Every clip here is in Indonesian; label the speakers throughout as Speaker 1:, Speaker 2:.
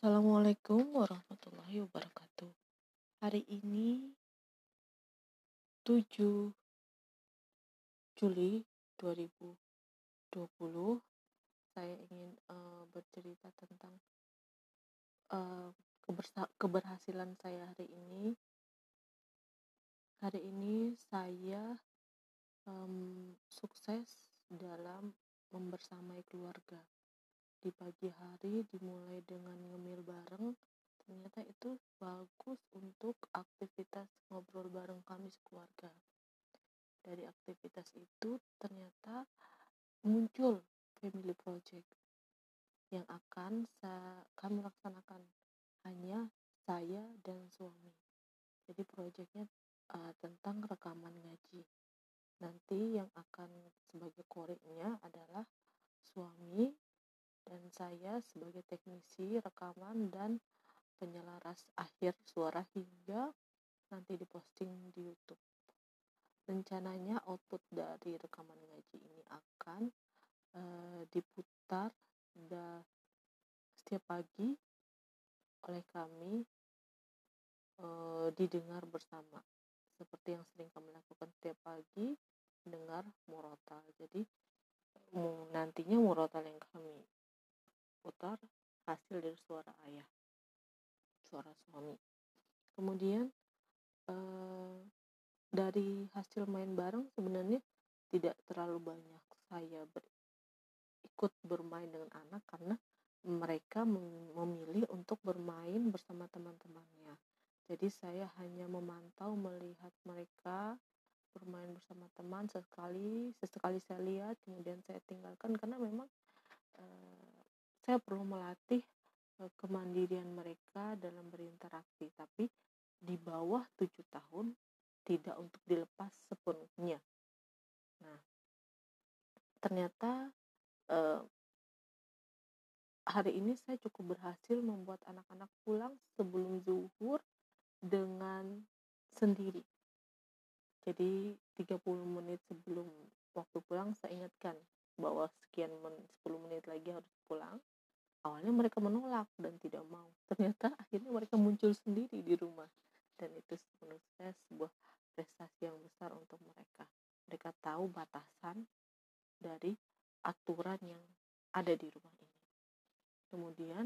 Speaker 1: Assalamualaikum warahmatullahi wabarakatuh. Hari ini 7 Juli 2020 saya ingin uh, bercerita tentang uh, keberhasilan saya hari ini. Hari ini saya um, sukses dalam membersamai keluarga di pagi hari dimulai dengan ngemil bareng ternyata itu bagus untuk aktivitas ngobrol bareng kami sekeluarga. Dari aktivitas itu ternyata muncul family project yang akan kami laksanakan. Hanya saya dan suami. Jadi proyeknya uh, tentang rekaman ngaji. Nanti yang akan sebagai koreknya adalah suami dan saya sebagai teknisi rekaman dan penyelaras akhir suara hingga nanti diposting di YouTube. Rencananya output dari rekaman ngaji ini akan uh, diputar setiap pagi oleh kami uh, didengar bersama seperti yang sering kami lakukan setiap pagi mendengar murotal. Jadi nantinya murotal yang putar hasil dari suara ayah suara suami. Kemudian eh, dari hasil main bareng sebenarnya tidak terlalu banyak saya ber, ikut bermain dengan anak karena mereka memilih untuk bermain bersama teman-temannya. Jadi saya hanya memantau melihat mereka bermain bersama teman sesekali sesekali saya lihat kemudian saya tinggalkan karena memang eh, saya perlu melatih eh, kemandirian mereka dalam berinteraksi tapi di bawah tujuh tahun tidak untuk dilepas sepenuhnya. Nah ternyata eh, hari ini saya cukup berhasil membuat anak-anak pulang sebelum zuhur dengan sendiri. Jadi 30 menit sebelum waktu pulang saya ingatkan bahwa sekian men 10 menit lagi harus pulang awalnya mereka menolak dan tidak mau. Ternyata akhirnya mereka muncul sendiri di rumah. Dan itu menurut saya sebuah prestasi yang besar untuk mereka. Mereka tahu batasan dari aturan yang ada di rumah ini. Kemudian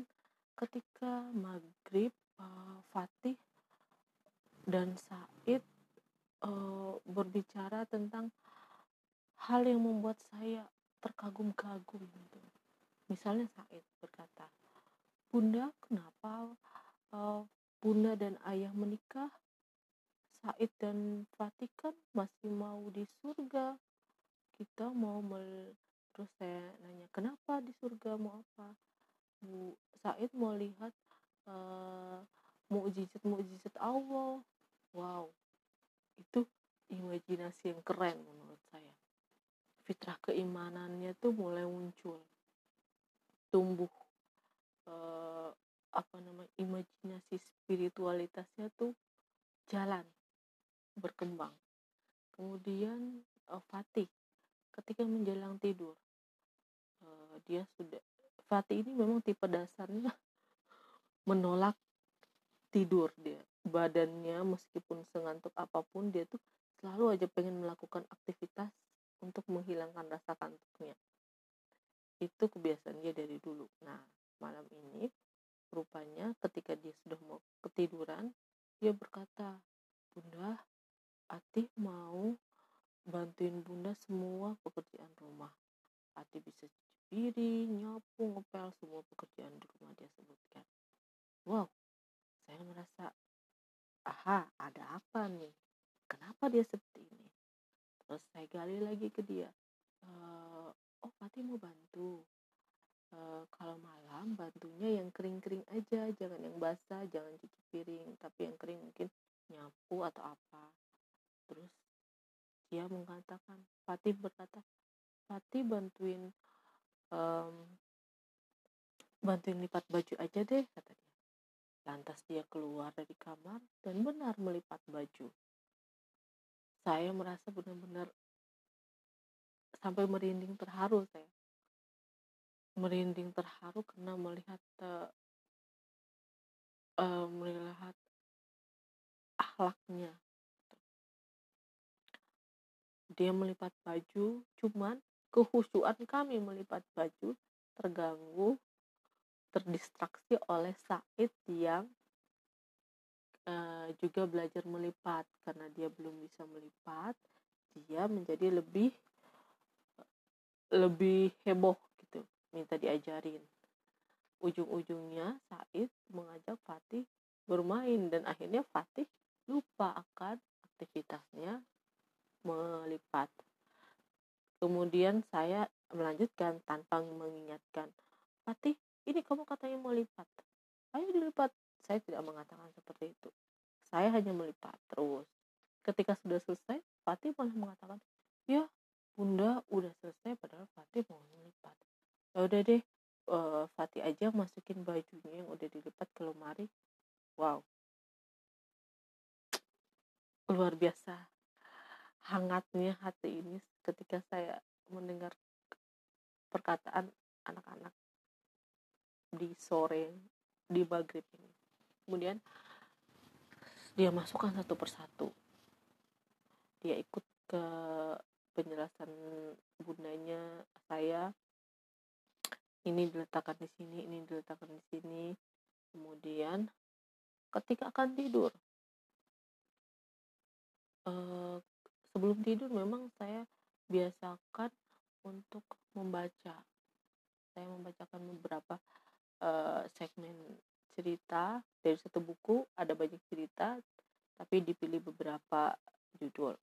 Speaker 1: ketika maghrib uh, Fatih dan Said uh, berbicara tentang hal yang membuat saya terkagum-kagum gitu Misalnya Said berkata, Bunda, kenapa uh, Bunda dan ayah menikah? Said dan Fatih kan masih mau di surga. Kita mau mel... Terus saya nanya, kenapa di surga mau apa? Bu Said mau lihat uh, mukjizat-mukjizat Allah. Wow, itu imajinasi yang keren menurut saya. Fitrah keimanannya tuh mulai muncul tumbuh uh, apa namanya imajinasi spiritualitasnya tuh jalan berkembang. Kemudian uh, Fatih ketika menjelang tidur uh, dia sudah Fatih ini memang tipe dasarnya menolak tidur dia. Badannya meskipun sengantuk apa pun dia tuh selalu aja pengen melakukan aktivitas untuk menghilangkan rasa kantuknya itu kebiasaan dia dari dulu nah malam ini rupanya ketika dia sudah mau ketiduran dia berkata bunda Ati mau bantuin bunda semua pekerjaan rumah Ati bisa cuci piring nyapu ngepel semua pekerjaan di rumah dia sebutkan wow saya merasa aha ada apa nih? Kenapa dia seperti ini? Terus saya gali lagi ke dia e, oh Fatih mau bantu. E, kalau malam bantunya yang kering-kering aja jangan yang basah jangan cuci piring tapi yang kering mungkin nyapu atau apa. Terus dia mengatakan Fatih berkata Fatih bantuin um, bantuin lipat baju aja deh kata dia lantas dia keluar dari kamar dan benar melipat baju. Saya merasa benar-benar sampai merinding terharu saya merinding terharu karena melihat uh, uh, melihat akhlaknya. Dia melipat baju cuman kehusuan kami melipat baju terganggu terdistraksi oleh Said yang uh, juga belajar melipat. Karena dia belum bisa melipat dia menjadi lebih lebih heboh gitu minta diajarin. Ujung-ujungnya Said mengajak Fatih bermain dan akhirnya Fatih lupa akan aktivitasnya melipat. Kemudian saya melanjutkan tanpa mengingatkan Fatih ini kamu katanya mau lipat. Ayo dilipat. Saya tidak mengatakan seperti itu. Saya hanya melipat terus. Ketika sudah selesai Fatih malah mengatakan ya bunda udah selesai padahal Fatih mau melipat. Ya udah deh uh, Fatih aja masukin bajunya yang udah dilipat ke lemari. Wow. Luar biasa hangatnya hati ini ketika saya mendengar perkataan anak-anak di sore di maghrib ini. Kemudian dia masukkan satu persatu. Dia ikut ke penjelasan bundanya saya. Ini diletakkan di sini ini diletakkan di sini. Kemudian ketika akan tidur eh, sebelum tidur memang saya biasakan untuk membaca. Saya membacakan beberapa segmen cerita dari satu buku ada banyak cerita tapi dipilih beberapa judul.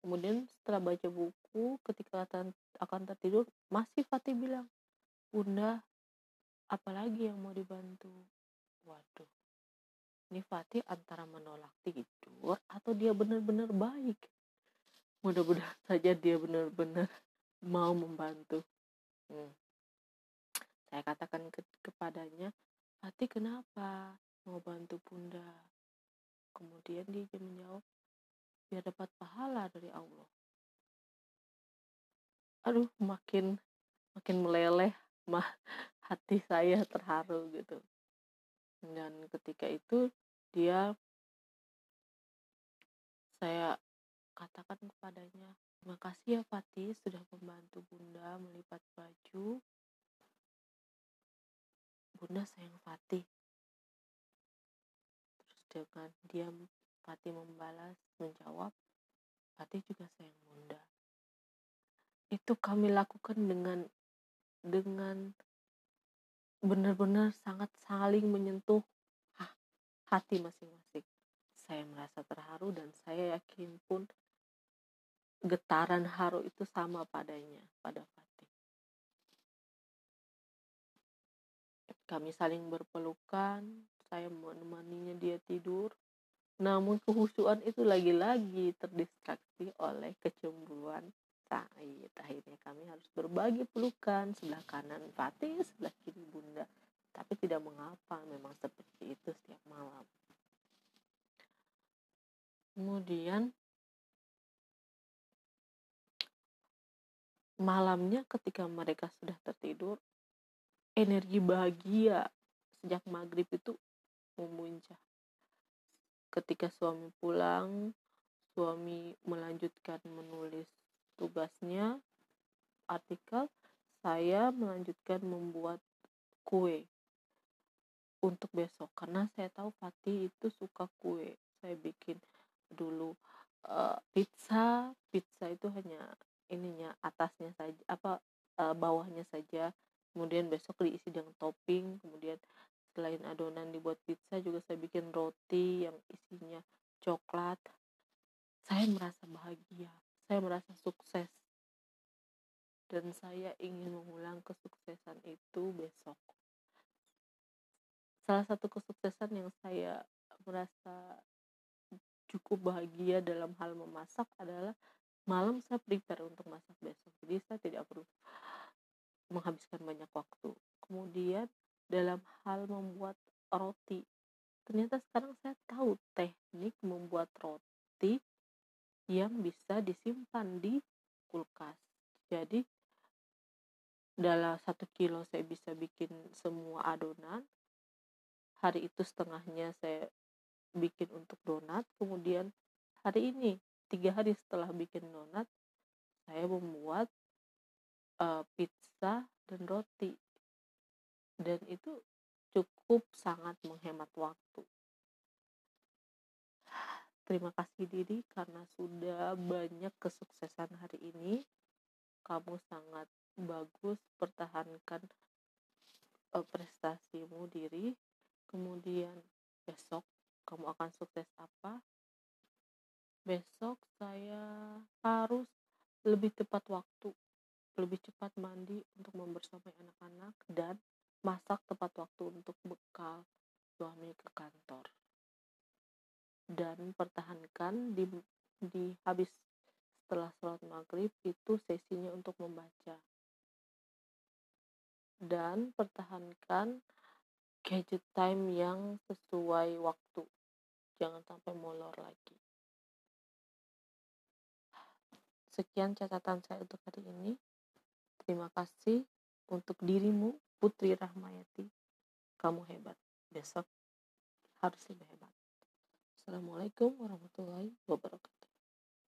Speaker 1: Kemudian setelah baca buku ketika akan tertidur masih Fatih bilang bunda apalagi yang mau dibantu? Waduh ini Fatih antara menolak tidur atau dia benar-benar baik? Mudah-mudahan saja dia benar-benar mau membantu. Hmm saya katakan ke kepadanya hati kenapa mau bantu bunda? Kemudian dia menjawab biar dapat pahala dari Allah. Aduh makin makin meleleh mah hati saya terharu gitu. Dan ketika itu dia saya katakan kepadanya terima kasih ya Fatih sudah membantu bunda melipat baju Bunda sayang Fatih. Terus dengan dia Fatih membalas, menjawab, Fatih juga sayang Bunda. Itu kami lakukan dengan dengan benar-benar sangat saling menyentuh hati masing-masing. Saya merasa terharu dan saya yakin pun getaran haru itu sama padanya, pada Kami saling berpelukan, saya menemaninya dia tidur. Namun kehusuan itu lagi-lagi terdistraksi oleh kecemburuan Said. Akhirnya kami harus berbagi pelukan, sebelah kanan Fatih, sebelah kiri Bunda. Tapi tidak mengapa, memang seperti itu setiap malam. Kemudian malamnya ketika mereka sudah tertidur, energi bahagia sejak maghrib itu memuncak. Ketika suami pulang, suami melanjutkan menulis tugasnya, artikel, saya melanjutkan membuat kue untuk besok karena saya tahu Fatih itu suka kue. Saya bikin dulu uh, pizza, pizza itu hanya ininya atasnya saja apa uh, bawahnya saja kemudian besok diisi dengan topping kemudian selain adonan dibuat pizza juga saya bikin roti yang isinya coklat. Saya merasa bahagia saya merasa sukses. Dan saya ingin mengulang kesuksesan itu besok. Salah satu kesuksesan yang saya merasa cukup bahagia dalam hal memasak adalah malam saya prepare untuk masak besok. Jadi saya tidak perlu menghabiskan banyak waktu. Kemudian dalam hal membuat roti, ternyata sekarang saya tahu teknik membuat roti yang bisa disimpan di kulkas. Jadi dalam satu kilo saya bisa bikin semua adonan hari itu setengahnya saya bikin untuk donat kemudian hari ini tiga hari setelah bikin donat saya membuat uh, pizza dan roti. Dan itu cukup sangat menghemat waktu. Terima kasih diri karena sudah banyak kesuksesan hari ini. Kamu sangat bagus pertahankan uh, prestasimu diri. Kemudian besok kamu akan sukses apa? Besok saya harus lebih tepat waktu lebih cepat mandi untuk membersamai anak-anak dan masak tepat waktu untuk bekal suami ke kantor. Dan pertahankan di di habis setelah sholat maghrib itu sesinya untuk membaca. Dan pertahankan gadget time yang sesuai waktu. Jangan sampai molor lagi. Sekian catatan saya untuk hari ini terima kasih untuk dirimu Putri Rahmayati. Kamu hebat. Besok harus lebih hebat. Assalamualaikum warahmatullahi wabarakatuh